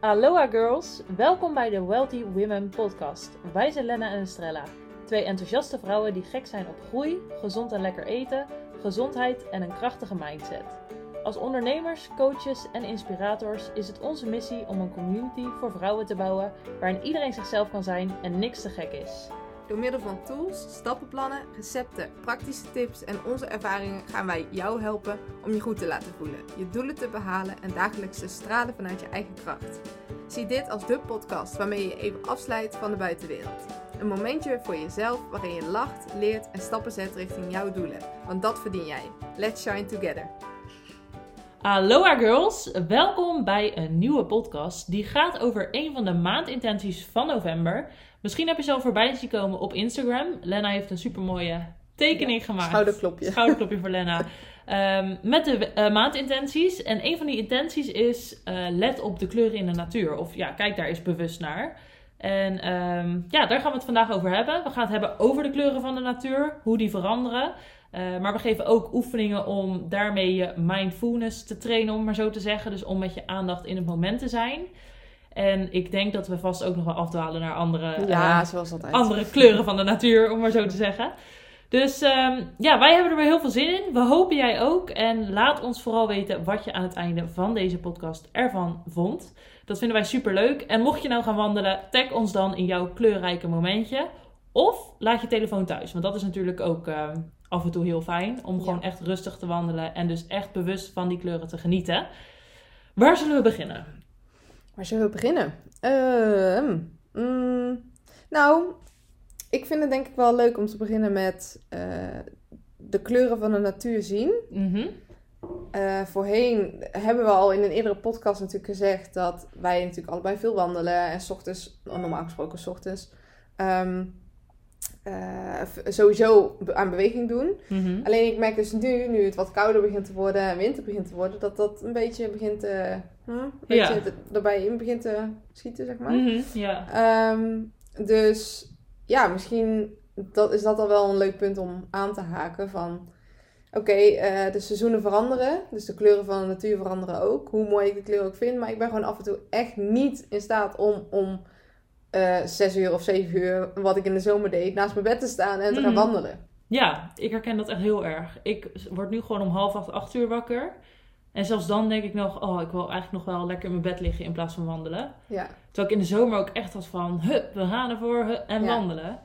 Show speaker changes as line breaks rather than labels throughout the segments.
Aloha girls, welkom bij de Wealthy Women podcast. Wij zijn Lena en Estrella, twee enthousiaste vrouwen die gek zijn op groei, gezond en lekker eten, gezondheid en een krachtige mindset. Als ondernemers, coaches en inspirators is het onze missie om een community voor vrouwen te bouwen waarin iedereen zichzelf kan zijn en niks te gek is.
Door middel van tools, stappenplannen, recepten, praktische tips en onze ervaringen gaan wij jou helpen om je goed te laten voelen, je doelen te behalen en dagelijks te stralen vanuit je eigen kracht. Zie dit als de podcast waarmee je even afsluit van de buitenwereld. Een momentje voor jezelf waarin je lacht, leert en stappen zet richting jouw doelen. Want dat verdien jij. Let's shine together.
Aloha girls, welkom bij een nieuwe podcast die gaat over een van de maandintenties van november. Misschien heb je ze al voorbij zien komen op Instagram. Lena heeft een supermooie tekening gemaakt.
Schouderklopje.
Schouderklopje voor Lena. Ehm, met de eh, maandintenties. En een van die intenties is eh, let op de kleuren in de natuur. Of ja, kijk daar eens bewust naar. En ehm, ja, daar gaan we het vandaag over hebben. We gaan het hebben over de kleuren van de natuur, hoe die veranderen. Eh, maar we geven ook oefeningen om daarmee je mindfulness te trainen, om maar zo te zeggen. Dus om met je aandacht in het moment te zijn. En ik denk dat we vast ook nog wel afdwalen naar andere,
Ja,
eh,
zoals altijd.
andere kleuren van de natuur, om maar zo te zeggen. Dus ehm, ja, wij hebben er weer heel veel zin in. We hopen jij ook. En laat ons vooral weten wat je aan het einde van deze podcast ervan vond. Dat vinden wij super leuk. En mocht je nou gaan wandelen, tag ons dan in jouw kleurrijke momentje. Of laat je telefoon thuis. Want dat is natuurlijk ook ehm, af en toe heel fijn. Om
Ja.
gewoon echt rustig te wandelen. En dus echt bewust van die kleuren te genieten. Waar zullen we beginnen?
Waar zullen we beginnen? Ehm, mm, nou, ik vind het denk ik wel leuk om te beginnen met eh, de kleuren van de natuur zien.
Mhm.
Eh, voorheen hebben we al in een eerdere podcast natuurlijk gezegd dat wij natuurlijk allebei veel wandelen. En s ochtends, normaal gesproken s ochtends, ehm, eh, sowieso aan beweging doen.
Mhm.
Alleen ik merk dus nu, nu het wat kouder begint te worden en winter begint te worden, dat dat een beetje begint te, hm, een
Ja.
te- erbij in begint te schieten, zeg maar.
Mhm, Ja.
Ehm, dus ja, misschien dat, is dat al wel een leuk punt om aan te haken van... Oké, eh, de seizoenen veranderen, dus de kleuren van de natuur veranderen ook. Hoe mooi ik de kleur ook vind, maar ik ben gewoon af en toe echt niet in staat om om eh zes uur of zeven uur, wat ik in de zomer deed, naast mijn bed te staan en te gaan
Mhm.
wandelen.
Ja, ik herken dat echt heel erg. Ik word nu gewoon om half acht, acht uur wakker. En zelfs dan denk ik nog, oh, ik wil eigenlijk nog wel lekker in mijn bed liggen in plaats van wandelen.
Ja,
Terwijl ik in de zomer ook echt was van, hup, we gaan ervoor hup, en
Ja.
wandelen.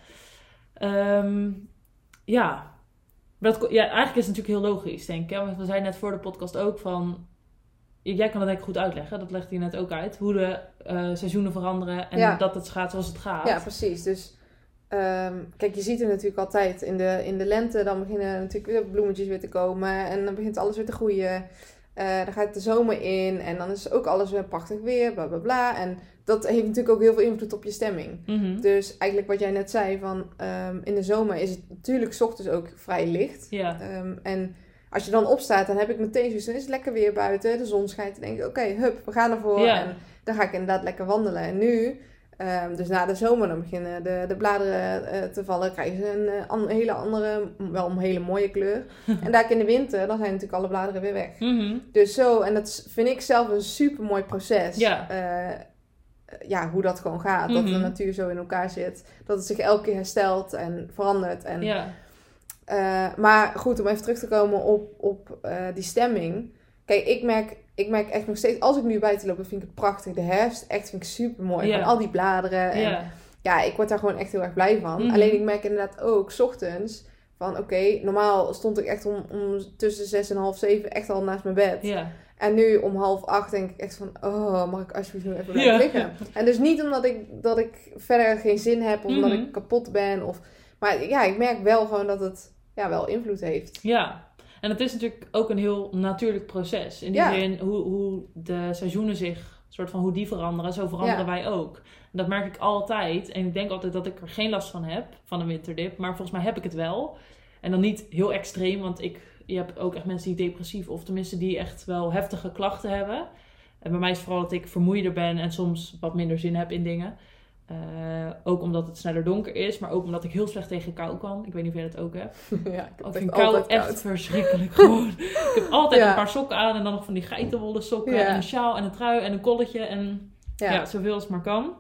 Ehm, ja. Maar dat, ja, eigenlijk is het natuurlijk heel logisch, denk ik. Want we zeiden net voor de podcast ook van... Jij kan dat denk ik goed uitleggen, dat legde je net ook uit. Hoe de eh, seizoenen veranderen en
Ja.
dat het gaat zoals het gaat.
ja precies. Dus ehm, kijk, je ziet het natuurlijk altijd in de, in de lente, dan beginnen natuurlijk weer bloemetjes weer te komen en dan begint alles weer te groeien. Eh, dan gaat de zomer in en dan is ook alles weer prachtig weer, bla bla bla. En dat heeft natuurlijk ook heel veel invloed op je stemming.
Mhm.
Dus eigenlijk wat jij net zei, van ehm, in de zomer is het natuurlijk 's ochtends ook vrij licht.
Ja.
Ehm, en als je dan opstaat, dan heb ik meteen zoiets, dan is het lekker weer buiten, de zon schijnt. Dan denk ik, oké, hup, we gaan ervoor. En dan ga ik inderdaad lekker wandelen. En nu, ehm, dus na de zomer, dan beginnen de, de bladeren eh, te vallen. Krijgen ze een eh, an- hele andere, wel een hele mooie kleur. en daar in de winter, dan zijn natuurlijk alle bladeren weer weg.
Mhm.
Dus zo, en dat vind ik zelf een super mooi proces.
Ja.
Eh, ja, hoe dat gewoon gaat. Dat de
Mhm.
natuur zo in elkaar zit. Dat het zich elke keer herstelt en verandert. En,
Ja.
maar goed, om even terug te komen op, op die stemming. Kijk, ik merk, ik merk echt nog steeds, als ik nu buiten loop, dan vind ik het prachtig. De herfst, echt vind ik super mooi.
Ja.
Van al die bladeren. En,
Ja.
ja, ik word daar gewoon echt heel erg blij van.
Mhm.
Alleen ik merk inderdaad ook, 's ochtends, van oké, normaal stond ik echt om, om tussen zes en half zeven echt al naast mijn bed. En nu om half acht denk ik echt van, oh, mag ik alsjeblieft nu even blijven liggen? En dus niet omdat ik, dat ik verder geen zin heb, of omdat
Mhm.
ik kapot ben. Of, maar ja, ik merk wel gewoon dat het ja, wel invloed heeft.
Ja, en het is natuurlijk ook een heel natuurlijk proces. In die
Ja.
zin, hoe, hoe de seizoenen zich, soort van hoe die veranderen, zo veranderen
Ja.
wij ook. En dat merk ik altijd. En ik denk altijd dat ik er geen last van heb, van een winterdip. Maar volgens mij heb ik het wel. En dan niet heel extreem, want ik, je hebt ook echt mensen die depressief, of tenminste die echt wel heftige klachten hebben. En bij mij is het vooral dat ik vermoeider ben en soms wat minder zin heb in dingen. Eh, ook omdat het sneller donker is, maar ook omdat ik heel slecht tegen kou kan. Ik weet niet of jij dat ook hebt.
ja, ik
Ik vind
echt
kou echt
koud.
verschrikkelijk gewoon. ik heb altijd
Ja.
een paar sokken aan en dan nog van die geitenwolle sokken
Ja.
en een sjaal en een trui en een kolletje. En Ja.
Ja.
zoveel als maar kan.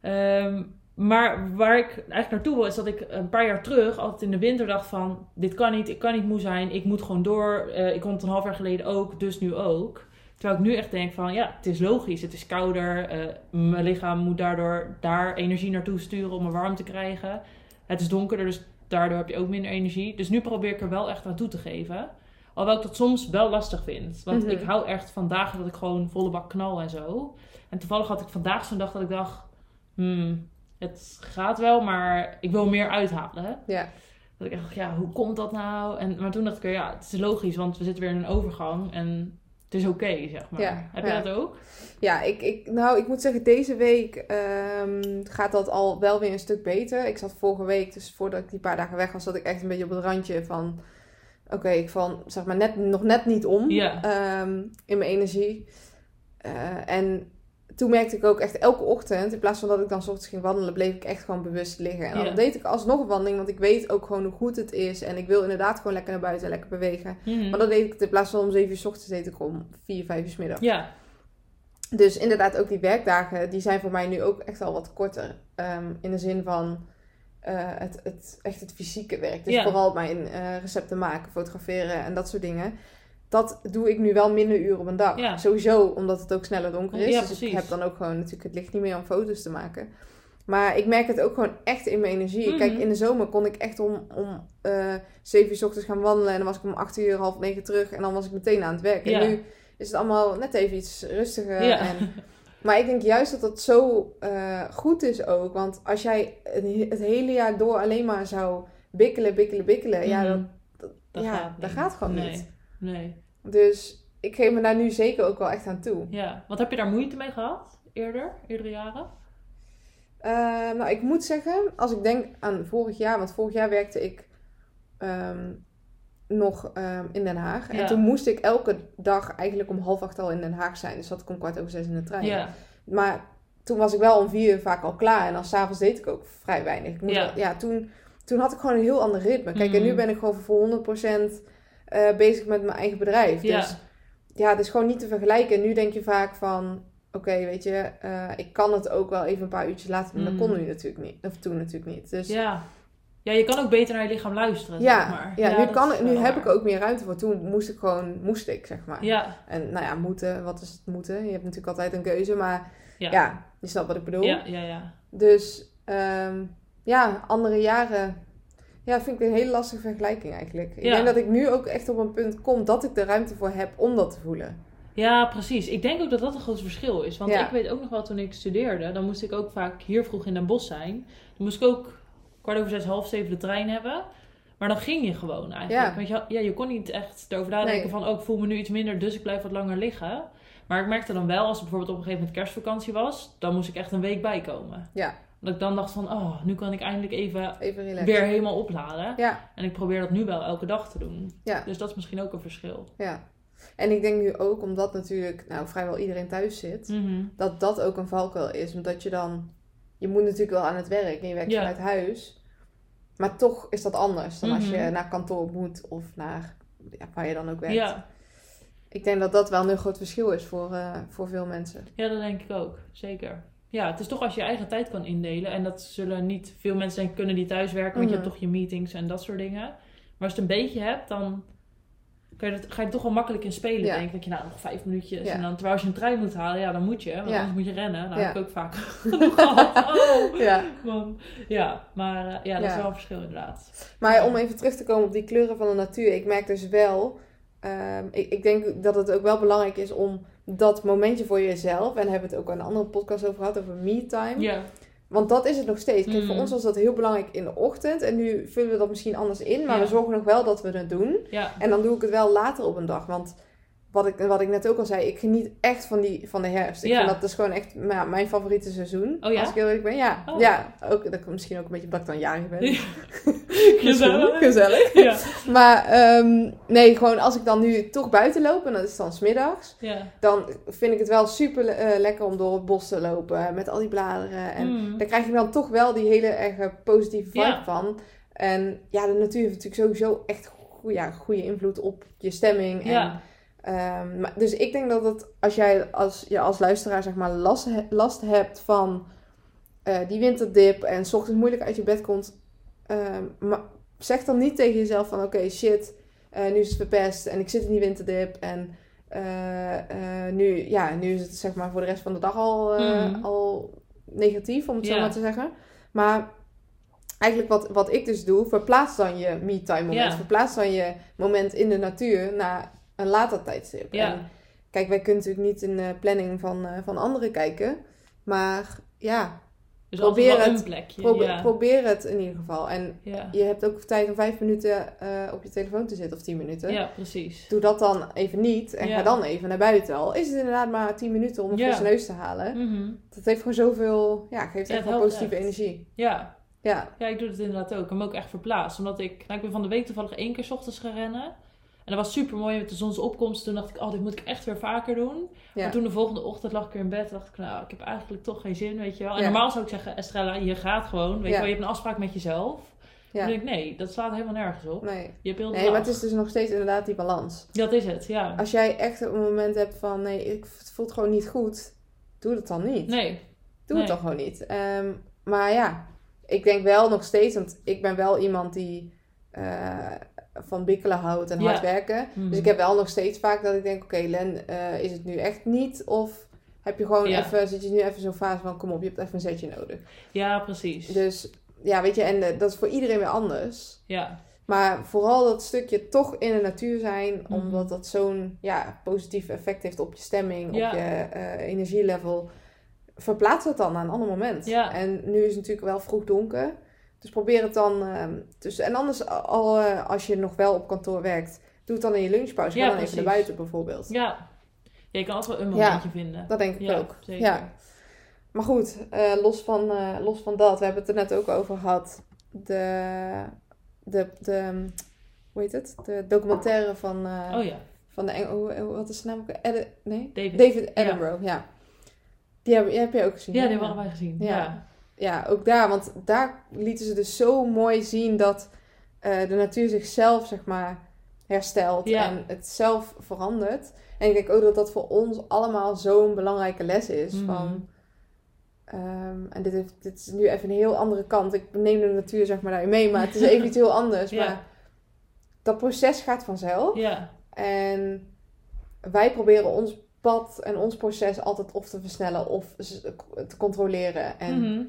Ehm, maar waar ik eigenlijk naartoe wil, is dat ik een paar jaar terug altijd in de winter dacht van... Dit kan niet, ik kan niet moe zijn, ik moet gewoon door. Eh, ik kon het een half jaar geleden ook, dus nu ook. Terwijl ik nu echt denk van, ja, het is logisch. Het is kouder, eh, mijn lichaam moet daardoor daar energie naartoe sturen om me warm te krijgen. Het is donkerder, dus daardoor heb je ook minder energie. Dus nu probeer ik er wel echt aan toe te geven. Alhoewel ik dat soms wel lastig vind. Want
Mhm.
ik hou echt van dagen dat ik gewoon volle bak knal en zo. En toevallig had ik vandaag zo'n dag dat ik dacht... Hmm, het gaat wel, maar ik wil meer uithalen. Hè?
Ja.
Dat ik echt dacht, ja, hoe komt dat nou? En, maar toen dacht ik, ja, het is logisch, want we zitten weer in een overgang. En het is oké, zeg maar.
Ja,
Heb je
ja.
dat ook?
Ja, ik, ik, nou, ik moet zeggen, deze week ehm, gaat dat al wel weer een stuk beter. Ik zat vorige week, dus voordat ik die paar dagen weg was, zat ik echt een beetje op het randje van... Oké, ik val zeg maar net, nog net niet om
Ja.
ehm, in mijn energie. Eh, en toen merkte ik ook echt elke ochtend, in plaats van dat ik dan 's ochtends ging wandelen, bleef ik echt gewoon bewust liggen. En dan
Ja.
deed ik alsnog een wandeling, want ik weet ook gewoon hoe goed het is. En ik wil inderdaad gewoon lekker naar buiten en lekker bewegen.
Mhm.
Maar dan deed ik in plaats van om 7 uur 's ochtends, deed ik om 4, 5 uur 's middag.
Ja,
Dus inderdaad, ook die werkdagen, die zijn voor mij nu ook echt al wat korter. Ehm, in de zin van eh, het, het, echt het fysieke werk. Dus
Ja.
vooral mijn eh, recepten maken, fotograferen en dat soort dingen. Dat doe ik nu wel minder uren op een dag.
Ja.
Sowieso omdat het ook sneller donker is.
Ja,
dus ik heb dan ook gewoon natuurlijk het licht niet meer om foto's te maken. Maar ik merk het ook gewoon echt in mijn energie.
Mhm.
Kijk, in de zomer kon ik echt om, om eh 7 uur 's ochtends gaan wandelen. En dan was ik om 8 uur, half 9 terug. En dan was ik meteen aan het werk.
Ja.
En nu is het allemaal net even iets rustiger.
Ja.
En, maar ik denk juist dat dat zo eh, goed is ook. Want als jij het, he- het hele jaar door alleen maar zou bikkelen, bikkelen, bikkelen. Ja,
Mhm.
dat, dat,
dat
ja,
gaat
dat gaat gewoon
nee.
niet.
Nee.
Dus ik geef me daar nu zeker ook wel echt aan toe.
Ja, wat heb je daar moeite mee gehad? Eerder? Eerdere jaren?
Eh, nou, ik moet zeggen, als ik denk aan vorig jaar, want vorig jaar werkte ik ehm, nog ehm, in Den Haag.
Ja.
En toen moest ik elke dag eigenlijk om half acht al in Den Haag zijn. Dus zat ik om kwart over zes in de trein.
Ja.
Maar toen was ik wel om vier uur vaak al klaar. En dan s'avonds deed ik ook vrij weinig. Ik
Ja.
ja toen, toen had ik gewoon een heel ander ritme. Kijk, en nu
Mhm.
ben ik gewoon voor 100% eh, bezig met mijn eigen bedrijf.
Ja.
Dus ja, het is gewoon niet te vergelijken. En nu denk je vaak van... Oké, weet je, eh, ik kan het ook wel even een paar uurtjes later doen. Dat
Mm.
kon nu natuurlijk niet. Of toen natuurlijk niet. Dus ja,
Ja. ja, je kan ook beter naar je lichaam luisteren,
ja,
zeg maar.
nu,
dat
kan,
is
nu heb
waar.
ik ook meer ruimte voor. Toen moest ik gewoon, moest ik, zeg maar.
Ja,
En nou ja, moeten, wat is het moeten? Je hebt natuurlijk altijd een keuze, maar
Ja.
ja, je snapt wat ik bedoel.
ja, ja, ja.
Dus ehm, ja, andere jaren. Ja, vind ik een hele lastige vergelijking eigenlijk. Ik
Ja.
denk dat ik nu ook echt op een punt kom dat ik de ruimte voor heb om dat te voelen.
Ja, precies. Ik denk ook dat dat een groot verschil is. Want
Ja.
ik weet ook nog wel, toen ik studeerde, dan moest ik ook vaak hier vroeg in Den Bosch zijn. Dan moest ik ook kwart over zes, half zeven de trein hebben. Maar dan ging je gewoon eigenlijk.
Ja.
Want je, ja, je kon niet echt erover nadenken
Nee.
van, oh, ik voel me nu iets minder, dus ik blijf wat langer liggen. Maar ik merkte dan wel, als het bijvoorbeeld op een gegeven moment kerstvakantie was, dan moest ik echt een week bijkomen.
Ja.
Dat ik dan dacht van, oh, nu kan ik eindelijk even weer helemaal opladen.
Ja,
En ik probeer dat nu wel elke dag te doen.
Ja.
Dus dat is misschien ook een verschil.
ja. En ik denk nu ook, omdat natuurlijk nou, vrijwel iedereen thuis zit,
Mhm.
dat dat ook een valkuil is. Omdat je dan, je moet natuurlijk wel aan het werk en je werkt
Ja.
vanuit huis. Maar toch is dat anders dan als je
Mhm.
naar kantoor moet of naar ja, waar je dan ook werkt.
Ja.
Ik denk dat dat wel een groot verschil is voor, eh, voor veel mensen.
Ja, dat denk ik ook. Zeker. Ja, het is toch als je je eigen tijd kan indelen. En dat zullen niet veel mensen denken, kunnen die thuis werken. Want je
Mhm.
hebt toch je meetings en dat soort dingen. Maar als je het een beetje hebt, dan kan je dat, ga je er toch wel makkelijk in spelen.
Ja.
Denk ik, dat je nou nog vijf minuutjes.
Ja.
En dan, terwijl als je een trein moet halen, ja, dan moet je. Want
Ja.
anders moet je rennen. Nou, heb ik ook vaak genoeg gehad. Oh,
Ja.
man. Ja, maar eh, ja, dat is wel een verschil inderdaad.
Maar om even terug te komen op die kleuren van de natuur. Ik merk dus wel, ehm, ik, ik denk dat het ook wel belangrijk is om dat momentje voor jezelf. En hebben we het ook in een andere podcast over gehad, over me-time.
Ja,
Want dat is het nog steeds. Kijk, voor
Mm.
ons was dat heel belangrijk in de ochtend. En nu vullen we dat misschien anders in. Maar
Ja.
we zorgen nog wel dat we het doen.
ja.
En dan doe ik het wel later op een dag. Want wat ik, wat ik net ook al zei, ik geniet echt van, die, van de herfst. Ik
Ja.
vind dat dus gewoon echt nou, mijn favoriete seizoen.
Oh ja?
Als ik heel eerlijk ben. Ja,
Oh.
ja ook, dat misschien ook een beetje ik dan jarig ben.
Ja.
Misschien, gezellig.
Ja.
Maar ehm, nee, gewoon als ik dan nu toch buiten loop, en dat is dan smiddags, dan vind ik het wel super eh, lekker om door het bos te lopen met al die bladeren. En
Mm.
daar krijg je dan toch wel die hele erg positieve vibe van. En ja, de natuur heeft natuurlijk sowieso echt goede, ja, goede invloed op je stemming. En Ehm, maar, dus ik denk dat het, als jij als, je als luisteraar zeg maar last, last hebt van eh, die winterdip en 's ochtends moeilijk uit je bed komt, ehm, maar zeg dan niet tegen jezelf van oké shit, eh, nu is het verpest en ik zit in die winterdip en eh, nu, ja, nu is het zeg maar voor de rest van de dag al,
Mhm.
al negatief, om het zo maar te zeggen. Maar eigenlijk wat, wat ik dus doe, verplaats dan je me-time moment. Verplaats dan je moment in de natuur naar een later tijdstip.
Ja.
En kijk, wij kunnen natuurlijk niet in de planning van, eh, van anderen kijken. Maar ja,
Dus
Probeer het.
een plekje.
probe-
ja.
probeer het in ieder geval. En
ja.
je hebt ook tijd om vijf minuten eh, op je telefoon te zitten of tien minuten.
ja, precies.
Doe dat dan even niet en
Ja.
ga dan even naar buiten. Al is het inderdaad maar tien minuten om een frisse neus te halen.
Mhm.
Dat heeft gewoon zoveel, ja, geeft echt wel positieve
echt.
energie.
Ja.
Ja,
ja, ik doe het inderdaad ook. Ik heb hem ook echt verplaatst. Omdat ik, nou, ik ben van de week toevallig één keer 's ochtends gaan rennen. En dat was super mooi met de zonsopkomst. Toen dacht ik, oh, dit moet ik echt weer vaker doen.
ja.
Maar toen de volgende ochtend lag ik weer in bed. dacht ik, nou, ik heb eigenlijk toch geen zin, weet je wel. En
Ja.
normaal zou ik zeggen, Estrella, je gaat gewoon. Weet je wel, je hebt een afspraak met jezelf.
ja.
Denk ik, nee, dat slaat helemaal nergens op.
Nee.
Je hebt heel de
nee, maar het is dus nog steeds inderdaad die balans.
Dat is het, ja.
Als jij echt een moment hebt van, nee, ik, het voelt gewoon niet goed. Doe dat dan niet.
Nee,
Doe
nee.
het dan gewoon niet. Ehm, maar ja, ik denk wel nog steeds, want ik ben wel iemand die eh, van bikkelen houdt en
Ja.
hard werken. Dus ik heb wel nog steeds vaak dat ik denk, oké Len, eh, is het nu echt niet? Of heb je gewoon
Ja.
even, zit je nu even zo'n fase van, kom op, je hebt even een zetje nodig.
Ja, precies.
Dus ja, weet je, en eh, dat is voor iedereen weer anders.
Ja,
Maar vooral dat stukje toch in de natuur zijn,
Mhm.
omdat dat zo'n ja, positief effect heeft op je stemming,
Ja.
op je eh, energielevel. Verplaats het dan naar een ander moment.
Ja.
En nu is het natuurlijk wel vroeg donker. Dus probeer het dan. ehm dus, en anders, al, eh, als je nog wel op kantoor werkt, doe het dan in je lunchpauze. Ga
Ja,
dan even naar buiten bijvoorbeeld.
ja. Ja, je kan altijd wel een
Ja.
momentje vinden.
Dat denk ik
ja,
ook.
zeker.
Ja. Maar goed, eh, los, van, eh, los van dat, we hebben het er net ook over gehad. De, de, de hoe heet het? De documentaire van,
Oh ja,
van de Eng hoe, hoe- wat is de naam ook? Edi- nee?
David.
David Attenborough, ja. Die heb, die heb je ook gezien.
Ja, die hebben we allebei gezien.
Ja.
Ja.
Ook daar. Want daar lieten ze dus zo mooi zien dat eh, de natuur zichzelf, zeg maar, herstelt.
Ja.
En het zelf verandert. En ik denk ook dat dat voor ons allemaal zo'n belangrijke les is.
Mhm.
Van, ehm, en dit, heeft, dit is nu even een heel andere kant. Ik neem de natuur, zeg maar, daarin mee. Maar het is even iets heel anders.
Ja.
Maar dat proces gaat vanzelf.
Ja,
En wij proberen ons pad en ons proces altijd of te versnellen of te controleren. En
Mhm.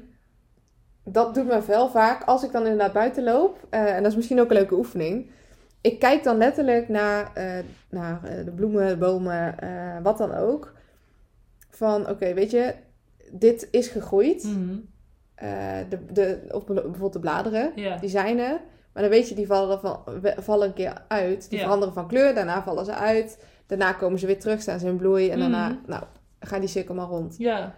Dat doet me wel vaak als ik dan inderdaad buiten loop. eh, en dat is misschien ook een leuke oefening. Ik kijk dan letterlijk naar, eh, naar eh, de bloemen, de bomen, wat dan ook. Van oké, weet je, dit is gegroeid.
Mhm.
De, de, of bijvoorbeeld de bladeren, die zijn er. Maar dan weet je, die vallen, van, vallen een keer uit. Die veranderen van kleur, daarna vallen ze uit. Daarna komen ze weer terug, staan ze in bloei. En daarna,
Mhm.
nou, gaat die cirkel maar rond.
ja,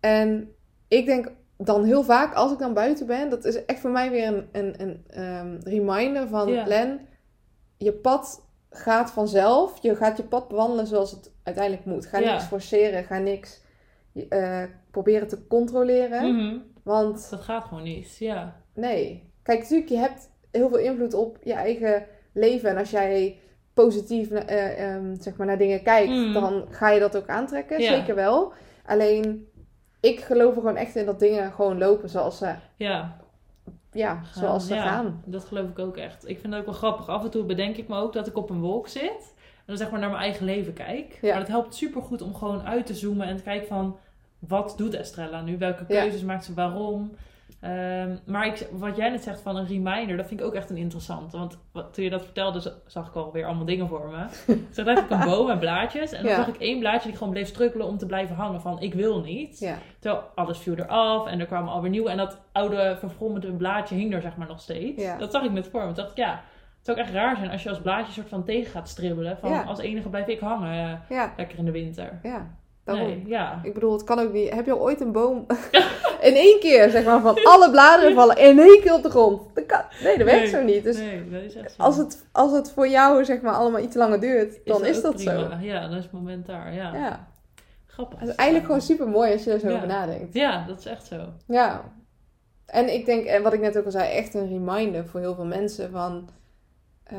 En ik denk dan heel vaak, als ik dan buiten ben, dat is echt voor mij weer een, een, een ehm, reminder van
Ja.
Len, je pad gaat vanzelf. Je gaat je pad bewandelen zoals het uiteindelijk moet. Ga niks forceren, ga niks eh, proberen te controleren.
Mhm.
Want
dat gaat gewoon niet. Ja,
nee, kijk, natuurlijk, je hebt heel veel invloed op je eigen leven. En als jij positief eh, ehm, zeg maar, naar dingen kijkt,
Mhm.
dan ga je dat ook aantrekken. Zeker wel. Alleen, ik geloof er gewoon echt in dat dingen gewoon lopen zoals ze,
ja.
ja,
gaan,
zoals ze
ja,
gaan.
Dat geloof ik ook echt. Ik vind het ook wel grappig. Af en toe bedenk ik me ook dat ik op een wolk zit. En dan zeg maar naar mijn eigen leven kijk.
Ja.
Maar dat helpt super goed om gewoon uit te zoomen en te kijken van... Wat doet Estrella nu? Welke
Ja.
keuzes maakt ze? Waarom? Ehm, maar ik, wat jij net zegt van een reminder, dat vind ik ook echt een interessante. Want wat, toen je dat vertelde, zag ik alweer allemaal dingen voor me. Zo heb ik een boom met blaadjes. En dan
Ja.
zag ik één blaadje die gewoon bleef strukkelen om te blijven hangen van ik wil niet.
Ja,
Terwijl alles viel eraf en er kwamen alweer nieuwe. En dat oude verfrommelde blaadje hing er zeg maar nog steeds.
Ja.
Dat zag ik net voor me. Toen dacht ik, ja, het zou ook echt raar zijn als je als blaadje soort van tegen gaat stribbelen. Van als enige blijf ik hangen, eh, lekker in de winter.
ja. Daarom.
Nee, ja.
Ik bedoel, het kan ook niet. Heb je al ooit een boom in één keer, zeg maar, van alle bladeren vallen in één keer op de grond? Dat kan... Nee, dat werkt
Nee.
zo niet. Dus
nee, dat is echt zo.
als het, als het voor jou, zeg maar, allemaal iets langer duurt, dan is, dat
prima.
zo.
Ja, dan is het moment daar. Ja,
Ja.
grappig.
Het is eigenlijk gewoon super mooi als je er zo
Ja.
over nadenkt.
Ja, dat is echt zo.
Ja. En ik denk, en wat ik net ook al zei, echt een reminder voor heel veel mensen van... eh,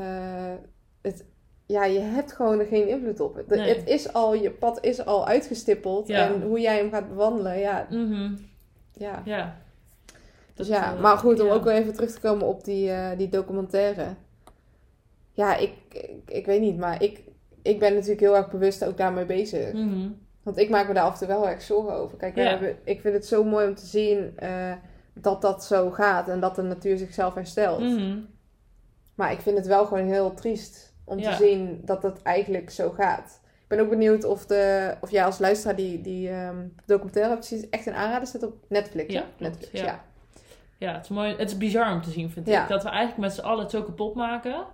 het, ja, je hebt gewoon er geen invloed op. De-
Nee.
Het is al, je pad is al uitgestippeld.
Ja.
En hoe jij hem gaat bewandelen, ja.
Mhm.
Ja.
Ja.
Dus
Dat,
ja,
eh,
maar goed, om
ja.
ook weer even terug te komen op die, eh, die documentaire. Ja, ik, ik, ik weet niet, maar ik, ik ben natuurlijk heel erg bewust ook daarmee bezig.
Mhm.
Want ik maak me daar af en toe wel erg zorgen over. Kijk, we
Ja.
hebben, ik vind het zo mooi om te zien eh, dat dat zo gaat en dat de natuur zichzelf herstelt.
Mhm.
Maar ik vind het wel gewoon heel triest om
Ja.
te zien dat het eigenlijk zo gaat. Ik ben ook benieuwd of, de, of jij als luisteraar die, die ehm, documentaire hebt gezien. Echt een aanrader. Zit op Netflix.
Ja,
Netflix,
ja.
ja.
Ja, het is mooi. Het is bizar om te zien, vind ik. Dat we eigenlijk met z'n allen het zo kapot maken.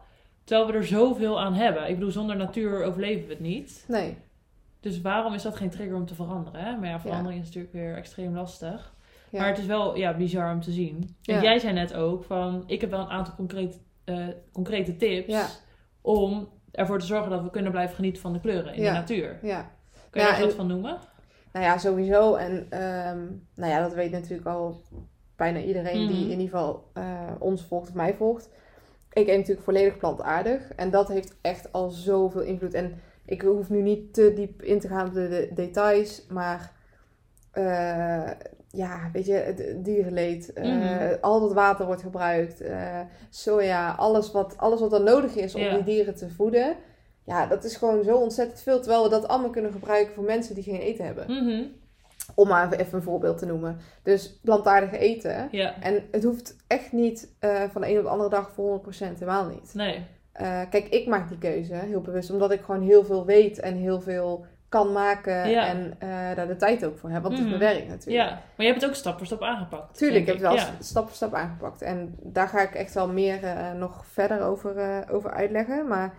Terwijl we er zoveel aan hebben. Ik bedoel, zonder natuur overleven we het niet.
Nee.
Dus waarom is dat geen trigger om te veranderen? Hè? Maar ja, verandering is natuurlijk weer extreem lastig.
Ja.
Maar het is wel ja, bizar om te zien. En jij zei net ook van... Ik heb wel een aantal concrete, eh, concrete tips...
Ja.
om ervoor te zorgen dat we kunnen blijven genieten van de kleuren in
Ja.
de natuur.
ja.
Kun je daar wat van noemen?
Nou ja, sowieso. En ehm, nou ja, dat weet natuurlijk al bijna iedereen die
Mhm.
in ieder geval eh, ons volgt of mij volgt. Ik eet natuurlijk volledig plantaardig. En dat heeft echt al zoveel invloed. En ik hoef nu niet te diep in te gaan op de, de details. Maar eh, ja, weet je, het dierenleed.
Mhm.
al dat water wordt gebruikt. eh, soja, alles wat, alles wat er nodig is om
Ja.
die dieren te voeden. Ja, dat is gewoon zo ontzettend veel. Terwijl we dat allemaal kunnen gebruiken voor mensen die geen eten hebben.
Mhm.
Om maar even een voorbeeld te noemen. Dus plantaardig eten.
Ja,
En het hoeft echt niet eh, van de een op de andere dag voor 100% helemaal niet.
nee.
Kijk, ik maak die keuze heel bewust. Omdat ik gewoon heel veel weet en heel veel kan maken.
Ja.
En eh, daar de tijd ook voor heb. Want het is
Mhm.
mijn werk natuurlijk.
Ja, maar je hebt het ook stap voor stap aangepakt.
Tuurlijk, ik heb het wel
Ja.
stap voor stap aangepakt. En daar ga ik echt wel meer eh, nog verder over, eh, over uitleggen. Maar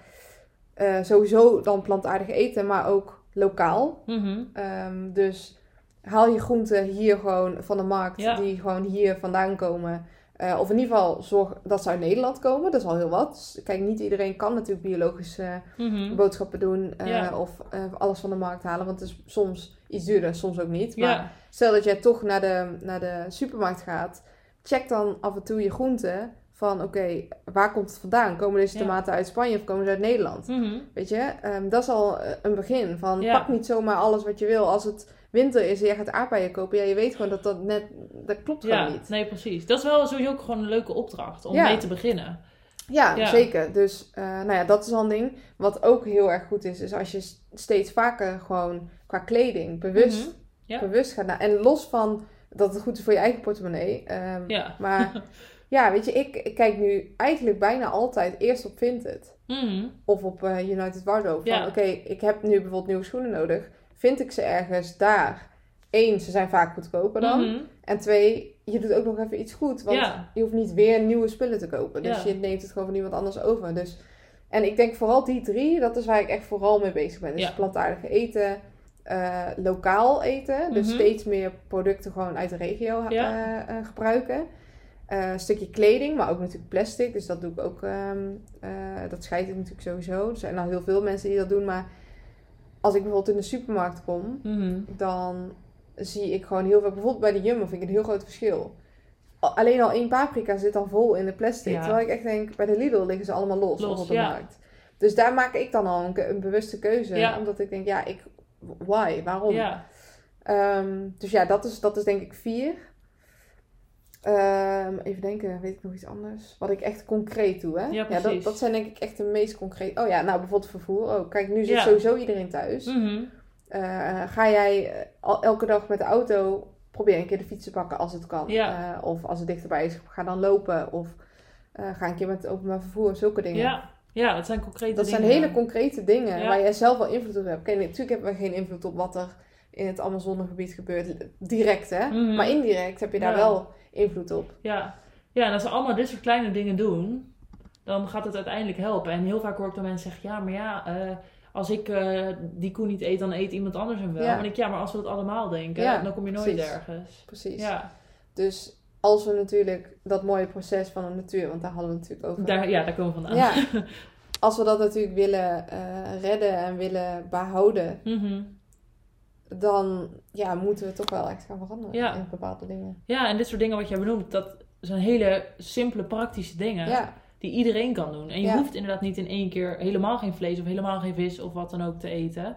sowieso dan plantaardig eten, maar ook lokaal.
Mhm.
Ehm, dus haal je groenten hier gewoon van de markt,
Ja.
die gewoon hier vandaan komen. Eh, of in ieder geval zorg dat ze uit Nederland komen. Dat is al heel wat. Dus kijk, niet iedereen kan natuurlijk biologische
Mhm.
boodschappen doen eh, of eh, alles van de markt halen. Want het is soms iets duurder, soms ook niet. Maar stel dat jij toch naar de, naar de supermarkt gaat, check dan af en toe je groenten. Van oké, waar komt het vandaan? Komen deze tomaten uit Spanje of komen ze uit Nederland?
Mhm.
Weet je, Ehm, dat is al een begin. Van pak niet zomaar alles wat je wil. Als het winter is en jij gaat aardbeien kopen, ja, je weet gewoon dat dat net, dat klopt
ja.
gewoon niet.
nee, precies. Dat is wel sowieso ook gewoon een leuke opdracht om
Ja.
mee te beginnen.
Ja,
Ja.
zeker. Dus, eh, nou ja, dat is al een ding. Wat ook heel erg goed is, is als je steeds vaker gewoon qua kleding bewust,
Mhm.
Bewust gaat naar. En los van dat het goed is voor je eigen portemonnee.
Ja.
Maar ja, weet je, ik, ik kijk nu eigenlijk bijna altijd eerst op Vinted.
Mhm.
Of op eh, United Wardrobe. Van
Ja.
oké, ik heb nu bijvoorbeeld nieuwe schoenen nodig. Vind ik ze ergens daar? Eén, ze zijn vaak goedkoper dan.
Mhm.
En twee, je doet ook nog even iets goed. Want
Ja.
je hoeft niet weer nieuwe spullen te kopen. Dus
Ja.
je neemt het gewoon van iemand anders over. Dus, en ik denk vooral die drie, dat is waar ik echt vooral mee bezig ben. Dus
Ja.
plantaardig eten, eh, lokaal eten. Dus
Mhm.
steeds meer producten gewoon uit de regio eh, eh, gebruiken. Een stukje kleding, maar ook natuurlijk plastic. Dus dat doe ik ook. ehm, eh, dat scheidt ik natuurlijk sowieso. Er zijn al heel veel mensen die dat doen. Maar als ik bijvoorbeeld in de supermarkt kom,
Mhm.
dan zie ik gewoon heel veel. Bijvoorbeeld bij de Jumbo vind ik een heel groot verschil. Al- Alleen al één paprika zit dan vol in de plastic.
Ja.
Terwijl ik echt denk, bij de Lidl liggen ze allemaal los,
Los,
op de
ja.
markt. Dus daar maak ik dan al een, bewuste keuze.
Ja.
Omdat ik denk, ja, ik, why? Waarom? Ehm, dus ja, dat is, dat is denk ik vier. Ehm, even denken, weet ik nog iets anders? Wat ik echt concreet doe, hè?
Ja,
dat, dat zijn denk ik echt de meest concreet. Oh ja, nou bijvoorbeeld vervoer. Oh, kijk, nu zit
Ja.
sowieso iedereen thuis. Eh, ga jij eh, al- elke dag met de auto, probeer een keer de fiets te pakken als het kan.
Ja.
Eh, of als het dichterbij is, ga dan lopen. Of ga een keer met het openbaar vervoer, zulke dingen.
Ja. ja, dat zijn concrete
Dat
dingen.
zijn hele concrete dingen waar jij zelf wel invloed op hebt. Kijk, natuurlijk hebben we geen invloed op wat er in het Amazonegebied gebeurt. Direct, hè?
Mhm.
Maar indirect heb je daar wel invloed op.
Ja. ja, en als we allemaal dit soort kleine dingen doen, dan gaat het uiteindelijk helpen. En heel vaak hoor ik dan mensen zeggen, ja, maar ja, eh, als ik eh, die koe niet eet, dan eet iemand anders hem wel.
Ja.
En ik, ja, maar als we dat allemaal denken,
Ja,
dan kom je nooit
precies.
ergens.
Precies.
Ja,
Dus als we natuurlijk dat mooie proces van de natuur, want daar hadden we natuurlijk over.
daar, ja, daar komen we vandaan.
Ja. Als we dat natuurlijk willen eh, redden en willen behouden,
Mhm.
Dan ja, moeten we toch wel echt gaan veranderen
Ja.
in bepaalde dingen.
ja, en dit soort dingen wat jij benoemt, dat zijn hele simpele, praktische dingen.
Ja,
Die iedereen kan doen. En je hoeft inderdaad niet in één keer helemaal geen vlees of helemaal geen vis of wat dan ook te eten.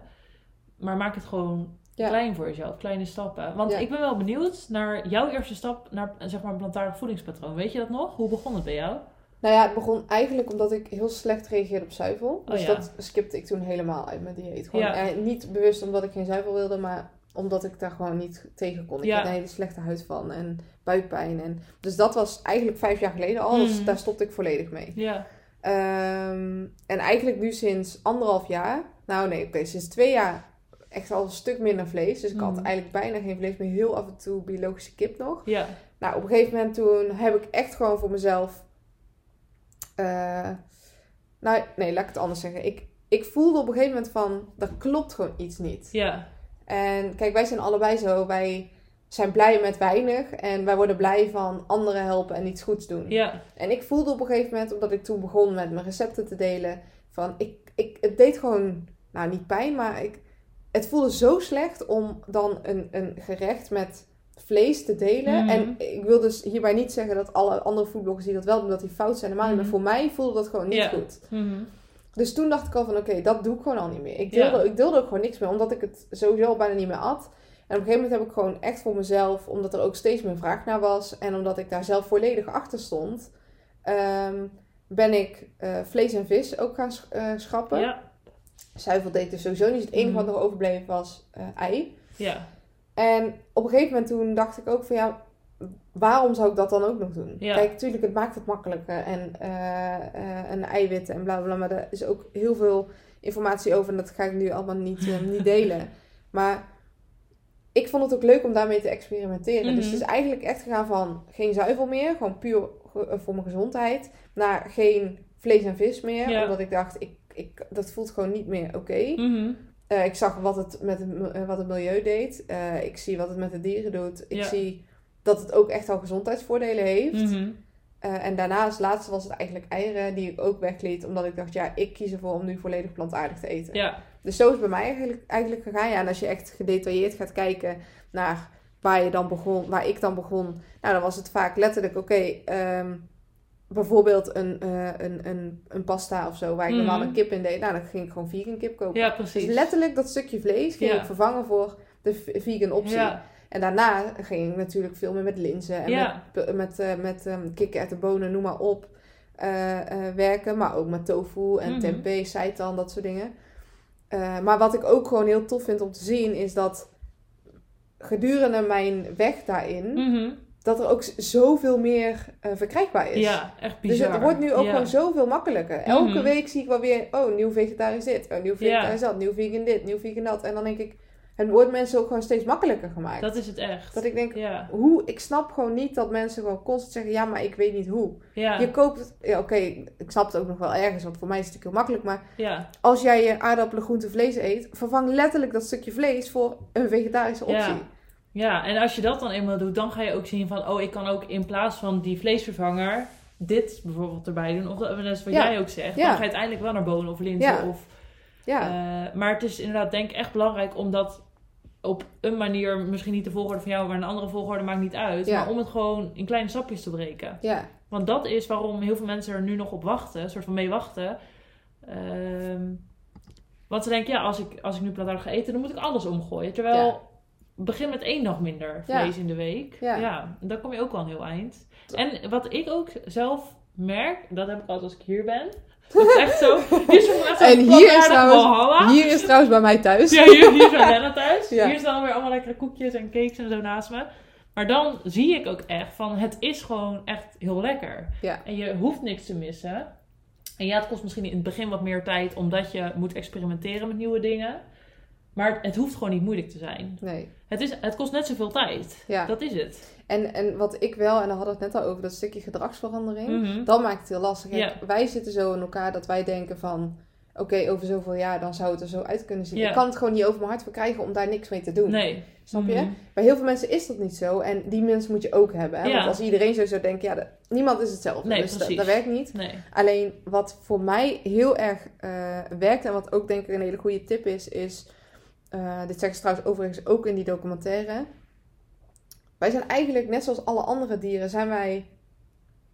Maar maak het gewoon
Ja.
klein voor jezelf, kleine stappen. Want
Ja.
ik ben wel benieuwd naar jouw eerste stap naar zeg maar een plantaardig voedingspatroon. Weet je dat nog? Hoe begon het bij jou?
Nou ja, het begon eigenlijk omdat ik heel slecht reageerde op zuivel. Dus
Oh ja.
dat skipte ik toen helemaal uit mijn dieet. Gewoon,
Ja.
eh, niet bewust omdat ik geen zuivel wilde, maar omdat ik daar gewoon niet tegen kon. Ik
Ja.
had een hele slechte huid van en buikpijn. En, dus dat was eigenlijk vijf jaar geleden al. Dus
Mhm.
daar stopte ik volledig mee.
Ja.
Ehm, en eigenlijk nu sinds anderhalf jaar, nou nee, oké, sinds twee jaar echt al een stuk minder vlees. Dus ik had
Mhm.
eigenlijk bijna geen vlees meer, heel af en toe biologische kip nog.
Ja.
Nou, op een gegeven moment toen heb ik echt gewoon voor mezelf. Eh, nou, nee, laat ik het anders zeggen. Ik, ik voelde op een gegeven moment van, er klopt gewoon iets niet.
Ja.
En kijk, wij zijn allebei zo. Wij zijn blij met weinig. En wij worden blij van anderen helpen en iets goeds doen.
Ja.
En ik voelde op een gegeven moment, omdat ik toen begon met mijn recepten te delen, van ik, ik, het deed gewoon, nou niet pijn, maar ik, het voelde zo slecht om dan een, een gerecht met vlees te delen.
Mhm.
En ik wil dus hierbij niet zeggen dat alle andere foodbloggers die dat wel doen, dat die fout zijn. Helemaal niet.
Mhm.
Maar voor mij voelde dat gewoon niet goed.
Mhm.
Dus toen dacht ik al van oké, dat doe ik gewoon al niet meer. Ik deelde, ik deelde ook gewoon niks meer, omdat ik het sowieso al bijna niet meer at. En op een gegeven moment heb ik gewoon echt voor mezelf, omdat er ook steeds meer vraag naar was en omdat ik daar zelf volledig achter stond, ehm, ben ik eh, vlees en vis ook gaan sch- eh, schrappen.
Ja.
Zuivel deed ik dus sowieso niet. Het enige wat nog overbleef was eh, ei.
Ja.
En op een gegeven moment toen dacht ik ook van ja, waarom zou ik dat dan ook nog doen?
Ja.
Kijk, natuurlijk, het maakt het makkelijker en, eh eh, en eiwitten en bla bla, maar er is ook heel veel informatie over en dat ga ik nu allemaal niet, eh, niet delen. Maar ik vond het ook leuk om daarmee te experimenteren. Dus
Mhm.
het is eigenlijk echt gegaan van geen zuivel meer, gewoon puur voor mijn gezondheid, naar geen vlees en vis meer,
Ja.
omdat ik dacht, ik, ik, dat voelt gewoon niet meer oké.
Mhm.
Eh, ik zag wat het met het, eh, wat het milieu deed. Eh, ik zie wat het met de dieren doet. Ik
Ja.
zie dat het ook echt al gezondheidsvoordelen heeft.
Mhm.
En daarnaast, laatste was het eigenlijk eieren die ik ook wegliet. Omdat ik dacht, ja, ik kies ervoor om nu volledig plantaardig te eten.
Ja.
Dus zo is het bij mij eigenlijk, eigenlijk gegaan. Ja, en als je echt gedetailleerd gaat kijken naar waar je dan begon, waar ik dan begon. Nou, dan was het vaak letterlijk, oké, ehm, bijvoorbeeld een, eh, een, een, een pasta of zo, waar ik
Mhm.
normaal een kip in deed. Nou, dan ging ik gewoon vegan kip kopen.
Ja,
Dus
precies.
letterlijk dat stukje vlees ging
Ja.
ik vervangen voor de vegan optie.
Ja.
En daarna ging ik natuurlijk veel meer met linzen en
Ja.
met, pu- met, eh met um, kikkererwten, bonen, noem maar op, eh, werken. Maar ook met tofu en
Mhm.
tempeh, seitan, dat soort dingen. Maar wat ik ook gewoon heel tof vind om te zien, is dat gedurende mijn weg daarin,
Mhm.
Dat er ook zoveel meer eh, verkrijgbaar is.
Ja, echt
Dus
bizar.
het wordt nu ook
Ja.
gewoon zoveel makkelijker. Elke
Mhm.
week zie ik wel weer, oh, nieuw vegetarisch dit, oh, nieuw vegetarisch dat, nieuw vegan dit, nieuw vegan dat. En dan denk ik, het wordt mensen ook gewoon steeds makkelijker gemaakt.
Dat is het echt.
Dat ik denk,
Ja.
hoe, ik snap gewoon niet dat mensen gewoon constant zeggen, ja, maar ik weet niet hoe.
Ja.
Je koopt, ja, oké, ik snap het ook nog wel ergens, want voor mij is het natuurlijk heel makkelijk. Maar
Ja.
als jij je aardappelen, groente, vlees eet, vervang letterlijk dat stukje vlees voor een vegetarische optie.
Ja. En als je dat dan eenmaal doet, dan ga je ook zien van, oh, ik kan ook in plaats van die vleesvervanger dit bijvoorbeeld erbij doen. Of dat, net wat
Ja.
jij ook zegt. Dan ga je uiteindelijk wel naar bonen of linzen.
Ja.
Of,
Ja,
eh, maar het is inderdaad denk ik echt belangrijk om dat op een manier, misschien niet de volgorde van jou, maar een andere volgorde maakt niet uit.
Ja.
Maar om het gewoon in kleine stapjes te breken.
ja,
Want dat is waarom heel veel mensen er nu nog op wachten, een soort van mee wachten. Ehm, want ze denken, ja, als ik, als ik nu plantaardig ga eten, dan moet ik alles omgooien. Terwijl,
Ja.
Begin met één dag minder
Ja.
vlees in de week.
Ja.
Ja. dan kom je ook wel een heel eind. En wat ik ook zelf merk, dat heb ik altijd als ik hier ben. Dat is echt zo. Hier is echt
En hier is trouwens-. Hier is trouwens bij mij thuis.
Ja, hier, hier is Lenna thuis.
Ja.
Hier staan weer allemaal lekkere koekjes en cakes en zo naast me. Maar dan zie ik ook echt van, het is gewoon echt heel lekker.
Ja.
En je hoeft niks te missen. En ja, het kost misschien in het begin wat meer tijd, omdat je moet experimenteren met nieuwe dingen. Maar het hoeft gewoon niet moeilijk te zijn.
Nee,
Het, is, het kost net zoveel tijd.
ja.
Dat is het.
En, en wat ik wel, en daar hadden we het net al over, dat stukje gedragsverandering.
Mhm.
Dan maakt het heel lastig.
Ja.
Wij zitten zo in elkaar dat wij denken van... Oké, over zoveel jaar dan zou het er zo uit kunnen zien.
Ja.
Ik kan het gewoon niet over mijn hart verkrijgen om daar niks mee te doen.
Nee.
Snap je?
Mhm.
Bij heel veel mensen is dat niet zo. En die mensen moet je ook hebben. Hè?
Ja.
Want als iedereen zo zou denken, ja, niemand is hetzelfde.
Nee,
dus dat,
precies.
dat werkt niet.
Nee.
Alleen wat voor mij heel erg eh, werkt en wat ook denk ik een hele goede tip is, is... eh, dit zeggen ze trouwens overigens ook in die documentaire. Wij zijn eigenlijk, net zoals alle andere dieren, zijn wij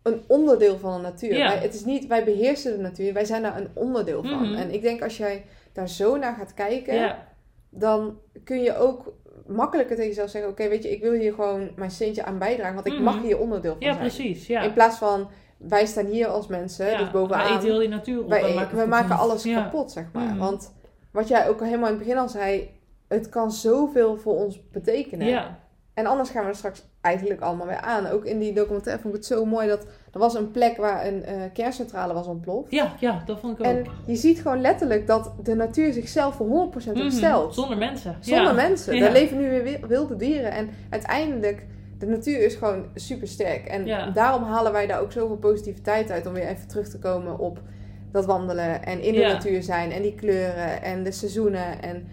een onderdeel van de natuur.
Ja.
Wij, het is niet, wij beheersen de natuur, wij zijn daar een onderdeel van.
Mhm.
En ik denk als jij daar zo naar gaat kijken,
Ja,
dan kun je ook makkelijker tegen jezelf zeggen: Oké, weet je, ik wil hier gewoon mijn steentje aan bijdragen, want ik
Mhm.
mag hier onderdeel van
ja
zijn.
precies. Ja.
In plaats van wij staan hier als mensen, dus bovenaan.
Wij eten heel die natuur op.
wij,
en
we
maken
maken, alles kapot, zeg maar.
Mhm.
Want wat jij ook helemaal in het begin al zei, het kan zoveel voor ons betekenen.
Ja,
En anders gaan we er straks eigenlijk allemaal weer aan. Ook in die documentaire vond ik het zo mooi dat er was een plek waar een eh, kerncentrale was ontploft.
ja, ja, dat vond ik ook.
En je ziet gewoon letterlijk dat de natuur zichzelf voor 100%
Mhm.
opstelt.
Zonder mensen.
Zonder
ja.
mensen.
Ja.
Daar leven nu weer wi- wilde dieren. En uiteindelijk, de natuur is gewoon super sterk. En
Ja.
daarom halen wij daar ook zoveel positiviteit uit. Om weer even terug te komen op dat wandelen. En in de
Ja.
natuur zijn. En die kleuren. En de seizoenen. En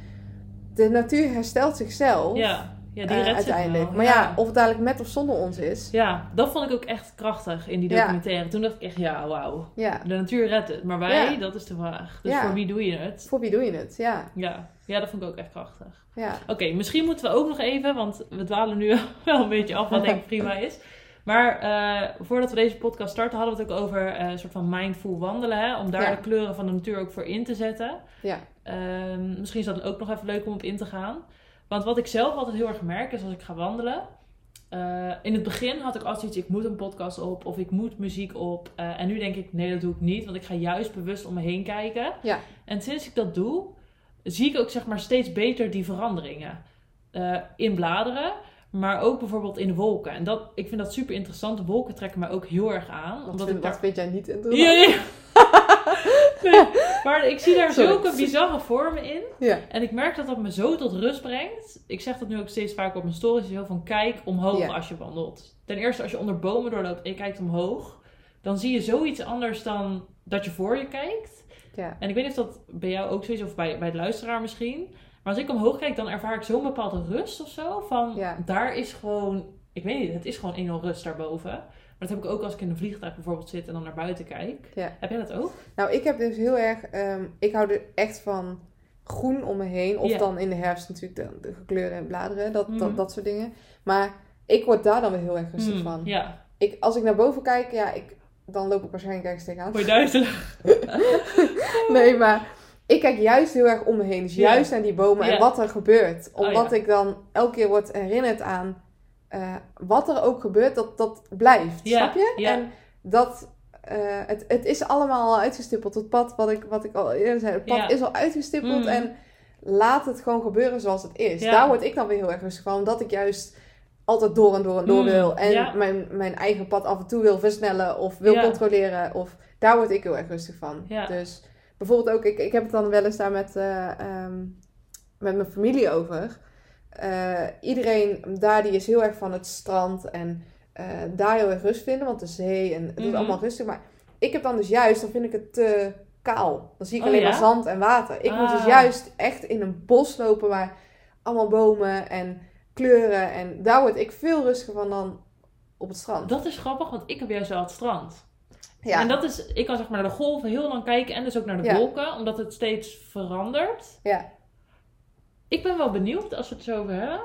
de natuur herstelt zichzelf.
Ja, ja die redt zich
uiteindelijk. Maar ja, of het dadelijk met of zonder ons is.
Ja, dat vond ik ook echt krachtig in die
Ja.
documentaire. Toen dacht ik echt, ja, wauw.
Ja.
De natuur redt het. Maar wij, dat is de vraag. Dus voor wie doe je het?
Voor wie doe je het? Ja.
Ja. ja, dat vond ik ook echt krachtig.
Ja.
Oké, misschien moeten we ook nog even, want we dwalen nu wel een beetje af, wat denk ik prima is. Maar eh, voordat we deze podcast starten, hadden we het ook over eh, een soort van mindful wandelen. Hè? Om daar
Ja.
de kleuren van de natuur ook voor in te zetten.
Ja.
Ehm, misschien is dat ook nog even leuk om op in te gaan. Want wat ik zelf altijd heel erg merk is als ik ga wandelen. eh, in het begin had ik altijd iets, ik moet een podcast op of ik moet muziek op. En nu denk ik, nee dat doe ik niet, want ik ga juist bewust om me heen kijken.
Ja.
En sinds ik dat doe, zie ik ook zeg maar steeds beter die veranderingen. In bladeren, maar ook bijvoorbeeld in de wolken. En dat, ik vind dat super interessant. De wolken trekken mij ook heel erg aan.
Wat,
omdat
vind,
ik daar
wat vind jij niet interessant?
ja, ja. Nee, maar ik zie daar
Sorry.
zulke bizarre vormen in.
Ja.
En ik merk dat dat me zo tot rust brengt. Ik zeg dat nu ook steeds vaker op mijn stories. Zo van kijk omhoog
Ja.
als je wandelt. Ten eerste als je onder bomen doorloopt en je kijkt omhoog. Dan zie je zoiets anders dan dat je voor je kijkt.
Ja.
En ik weet niet of dat bij jou ook zo is of bij, bij de luisteraar misschien. Maar als ik omhoog kijk dan ervaar ik zo'n bepaalde rust of zo. Van
Ja.
daar is gewoon, ik weet niet, het is gewoon enorm rust daarboven. Maar dat heb ik ook als ik in een vliegtuig bijvoorbeeld zit en dan naar buiten kijk.
Ja.
Heb jij dat ook?
Nou, ik heb dus heel erg... ehm, ik hou er echt van groen om me heen. Of dan in de herfst natuurlijk de, de gekleurde bladeren. Dat,
Mhm.
dat, dat soort dingen. Maar ik word daar dan weer heel erg rustig
Hmm,
van.
Ja,
Ik, als ik naar boven kijk, ja, ik, dan loop ik waarschijnlijk ergens tegenaan.
word je duizelig.
Nee, maar ik kijk juist heel erg om me heen. Dus juist naar die bomen en wat er gebeurt.
Oh,
Omdat
ja.
ik dan elke keer word herinnerd aan eh, wat er ook gebeurt, dat dat blijft. Snap je? En dat... eh, het, het is allemaal al uitgestippeld. Het pad, wat ik, wat ik al eerder zei, het pad is al uitgestippeld.
Mhm.
En laat het gewoon gebeuren zoals het is. Daar word ik dan weer heel erg rustig van. Omdat ik juist altijd door en door en door
Mhm.
wil. En mijn, mijn eigen pad af en toe wil versnellen. Of wil controleren. Of daar word ik heel erg rustig van. Dus bijvoorbeeld ook, ik, ik heb het dan wel eens daar met, eh, ehm, met mijn familie over. Eh, iedereen daar die is heel erg van het strand en eh, daar heel erg rust vinden, want de zee en het is
Mhm.
allemaal rustig. Maar ik heb dan dus juist, dan vind ik het te kaal. Dan zie ik
Oh,
alleen
ja?
maar zand en water. Ik moet dus
Ah.
juist echt in een bos lopen waar allemaal bomen en kleuren en daar word ik veel rustiger van dan op het strand.
Dat is grappig, want ik heb juist wel het strand.
Ja.
En dat is, ik kan zeg maar naar de golven heel lang kijken en dus ook naar de
Ja.
wolken, omdat het steeds verandert.
Ja.
Ik ben wel benieuwd, als we het zo over hebben,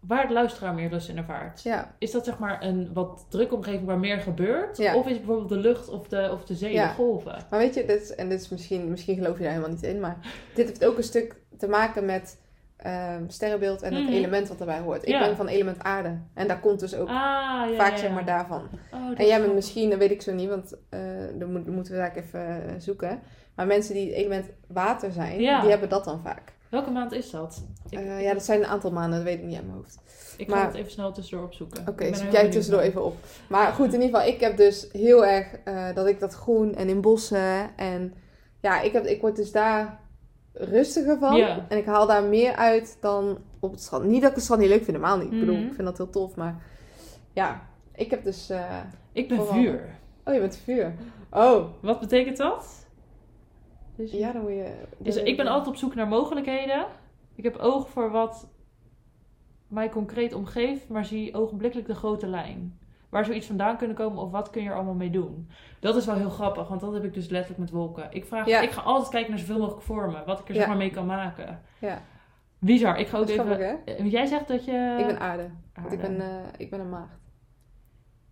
waar de luisteraar meer rust in ervaart.
ja.
Is dat zeg maar een wat drukke omgeving waar meer gebeurt?
Ja.
Of is het bijvoorbeeld de lucht of de, of de zee,
Ja.
de golven?
Maar weet je, dit is, en dit is misschien, misschien geloof je daar helemaal niet in, maar dit heeft ook een stuk te maken met ehm, sterrenbeeld en het
Mhm.
element wat erbij hoort. Ik ben van element aarde en daar komt dus ook
Ah, ja,
vaak zeg maar daarvan.
Oh,
En jij bent misschien, dat weet ik zo niet, want eh dan, moet, dan moeten we daar even eh, zoeken. Maar mensen die het element water zijn, die hebben dat dan vaak.
Welke maand is dat? Ik,
Eh, ja, dat zijn een aantal maanden, dat weet ik niet uit mijn hoofd.
ik ga het even snel tussendoor opzoeken.
Oké,
er
zoek jij tussendoor
naar.
even op. Maar goed, in ieder geval, ik heb dus heel erg dat ik dat groen en in bossen en ja, ik, heb, ik word dus daar rustiger van.
Ja.
En ik haal daar meer uit dan op het strand. Niet dat ik het strand niet leuk vind, helemaal niet. Ik bedoel,
Mhm.
ik vind dat heel tof, maar ja, ik heb dus... eh,
Ik ben
Vooral.
vuur.
Oh, je bent vuur. Oh,
Wat betekent dat? Dus
ja, dan moet je...
Dus ik ben altijd op zoek naar mogelijkheden. Ik heb oog voor wat mij concreet omgeeft, maar zie ogenblikkelijk de grote lijn. Waar zoiets vandaan kunnen komen of wat kun je er allemaal mee doen. Dat is wel heel grappig, want dat heb ik dus letterlijk met wolken. Ik, vraag,
Ja.
ik ga altijd kijken naar zoveel mogelijk vormen, wat ik er
Ja.
zeg maar mee kan maken.
Ja.
Bizar, ik ga ook even...
grappig?
Eh, Jij zegt dat je...
ik ben aarde. Ik ben, eh, ik ben een maagd.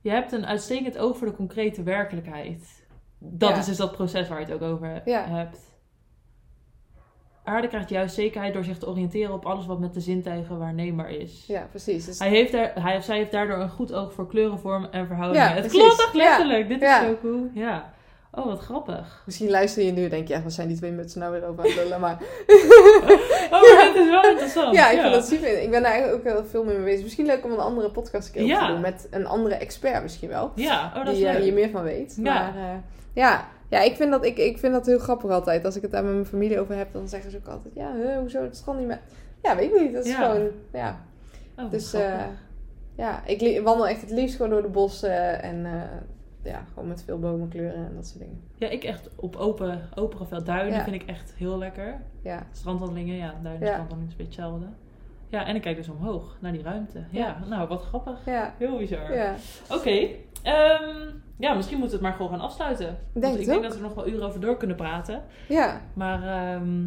je hebt een uitstekend oog voor de concrete werkelijkheid. Dat
Ja.
is dus dat proces waar je het ook over
Ja.
hebt. Aarde krijgt juist zekerheid door zich te oriënteren op alles wat met de zintuigen waarneembaar is.
Ja, precies. Dus,
Hij, heeft er, hij of zij heeft daardoor een goed oog voor kleuren, vorm en verhoudingen.
Ja,
het klopt echt letterlijk. Dit is zo cool. Ja. Oh, wat grappig.
Misschien luister je nu en denk je, ja, wat zijn die twee mutsen nou weer over aan het lullen? Maar
Oh, maar dit is wel interessant.
ja, ik vind dat super. Ik ben daar eigenlijk ook heel veel mee bezig. Misschien leuk om een andere podcast
Ja.
te doen. Met een andere expert misschien wel.
Ja, oh, dat is
die eh,
leuk.
hier meer van weet.
Ja.
Maar eh, ja, ja ik, vind dat, ik, ik vind dat heel grappig altijd. Als ik het daar met mijn familie over heb, dan zeggen ze ook altijd... Ja, huh, hoezo het strand niet meer? Ja, weet ik niet. Dat is
Ja.
gewoon... Ja.
Oh,
Dus eh, ja, ik wandel echt het liefst gewoon door de bossen. En eh, ja, gewoon met veel bomenkleuren en dat soort dingen.
Ja, ik echt op open, open veld duinen
Ja.
vind ik echt heel lekker.
Ja,
Strandwandelingen, ja, duinen,
Ja.
strandwandelingen is een beetje hetzelfde. Ja, en ik kijk dus omhoog, naar die ruimte. Ja,
Ja.
nou, wat grappig.
ja,
Heel bizar.
ja.
Oké, ehm, ja, misschien moeten we het maar gewoon gaan afsluiten. Want
Denk
ik denk
ook.
dat we er nog wel uren over door kunnen praten.
ja.
Maar ehm,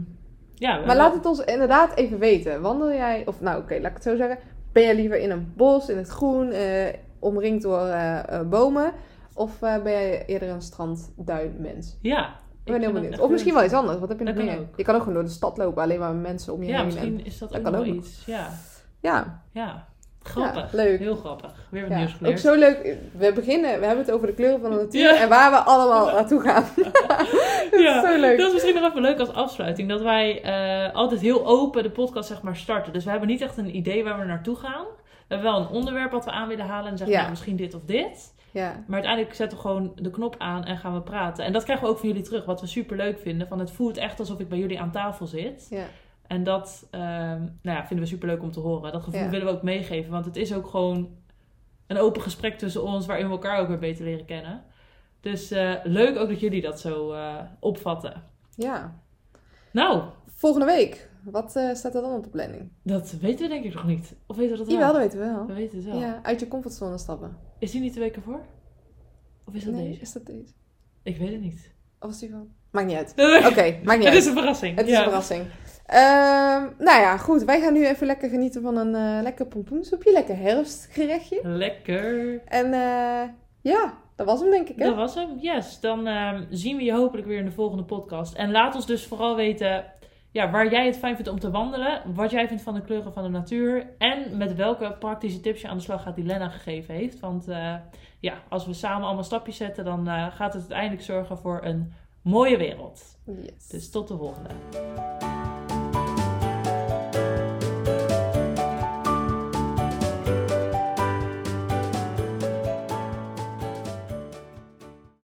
ja,
Maar laat het ons inderdaad even weten. Wandel jij, of nou oké, laat ik het zo zeggen. Ben jij liever in een bos, in het groen, eh, omringd door eh, eh, bomen? Of ben jij eerder een strandduinmens?
Ja.
Ik ben heel benieuwd. Of misschien wel iets anders. Wat heb je nog meer?
ook.
Je kan ook gewoon door de stad lopen, alleen maar mensen om je
Ja,
heen.
misschien
En,
is dat,
dat
ook
kan
nog
ook
wel iets. Ja,
ja,
ja. Grappig.
Ja, leuk.
Heel grappig. Weer wat
ja.
nieuws
ook
geleerd.
zo leuk. We beginnen, we hebben het over de kleuren van de natuur
Ja.
en waar we allemaal naartoe gaan. dat
Ja,
is zo leuk.
Dat is misschien nog even leuk als afsluiting. Dat wij eh, altijd heel open de podcast zeg maar starten. Dus we hebben niet echt een idee waar we naartoe gaan. We hebben wel een onderwerp wat we aan willen halen. En zeggen
Ja.
nou, misschien dit of dit.
Ja,
Maar uiteindelijk zetten we gewoon de knop aan en gaan we praten. En dat krijgen we ook van jullie terug. Wat we super leuk vinden. Van het voelt echt alsof ik bij jullie aan tafel zit.
ja,
En dat ehm, nou ja, vinden we super leuk om te horen. Dat gevoel
Ja.
willen we ook meegeven. Want het is ook gewoon een open gesprek tussen ons. Waarin we elkaar ook weer beter leren kennen. Dus eh, leuk ook dat jullie dat zo eh, opvatten.
ja.
Nou,
Volgende week, wat eh, staat er dan op de planning?
Dat weten we denk ik nog niet. Of weten we dat wel?
Jawel, dat weten we wel.
We weten het wel.
Ja, uit je comfortzone stappen.
Is die niet de week ervoor? Of is dat
nee,
deze?
is dat deze?
Ik weet het niet.
Of is die van? Maakt niet uit.
Oké,
maakt niet
het
uit.
is een verrassing.
Het is
ja.
een verrassing. Ehm, nou ja, goed. Wij gaan nu even lekker genieten van een eh, lekker pompoensoepje. Lekker herfstgerechtje.
Lekker.
En eh, ja, dat was hem denk ik hè?
Dat was hem. Yes. Dan ehm, zien we je hopelijk weer in de volgende podcast. En laat ons dus vooral weten ja, waar jij het fijn vindt om te wandelen. Wat jij vindt van de kleuren van de natuur. En met welke praktische tips je aan de slag gaat die Lena gegeven heeft. Want eh, ja, als we samen allemaal stapjes zetten, dan gaat het uiteindelijk zorgen voor een mooie wereld.
Yes.
Dus tot de volgende.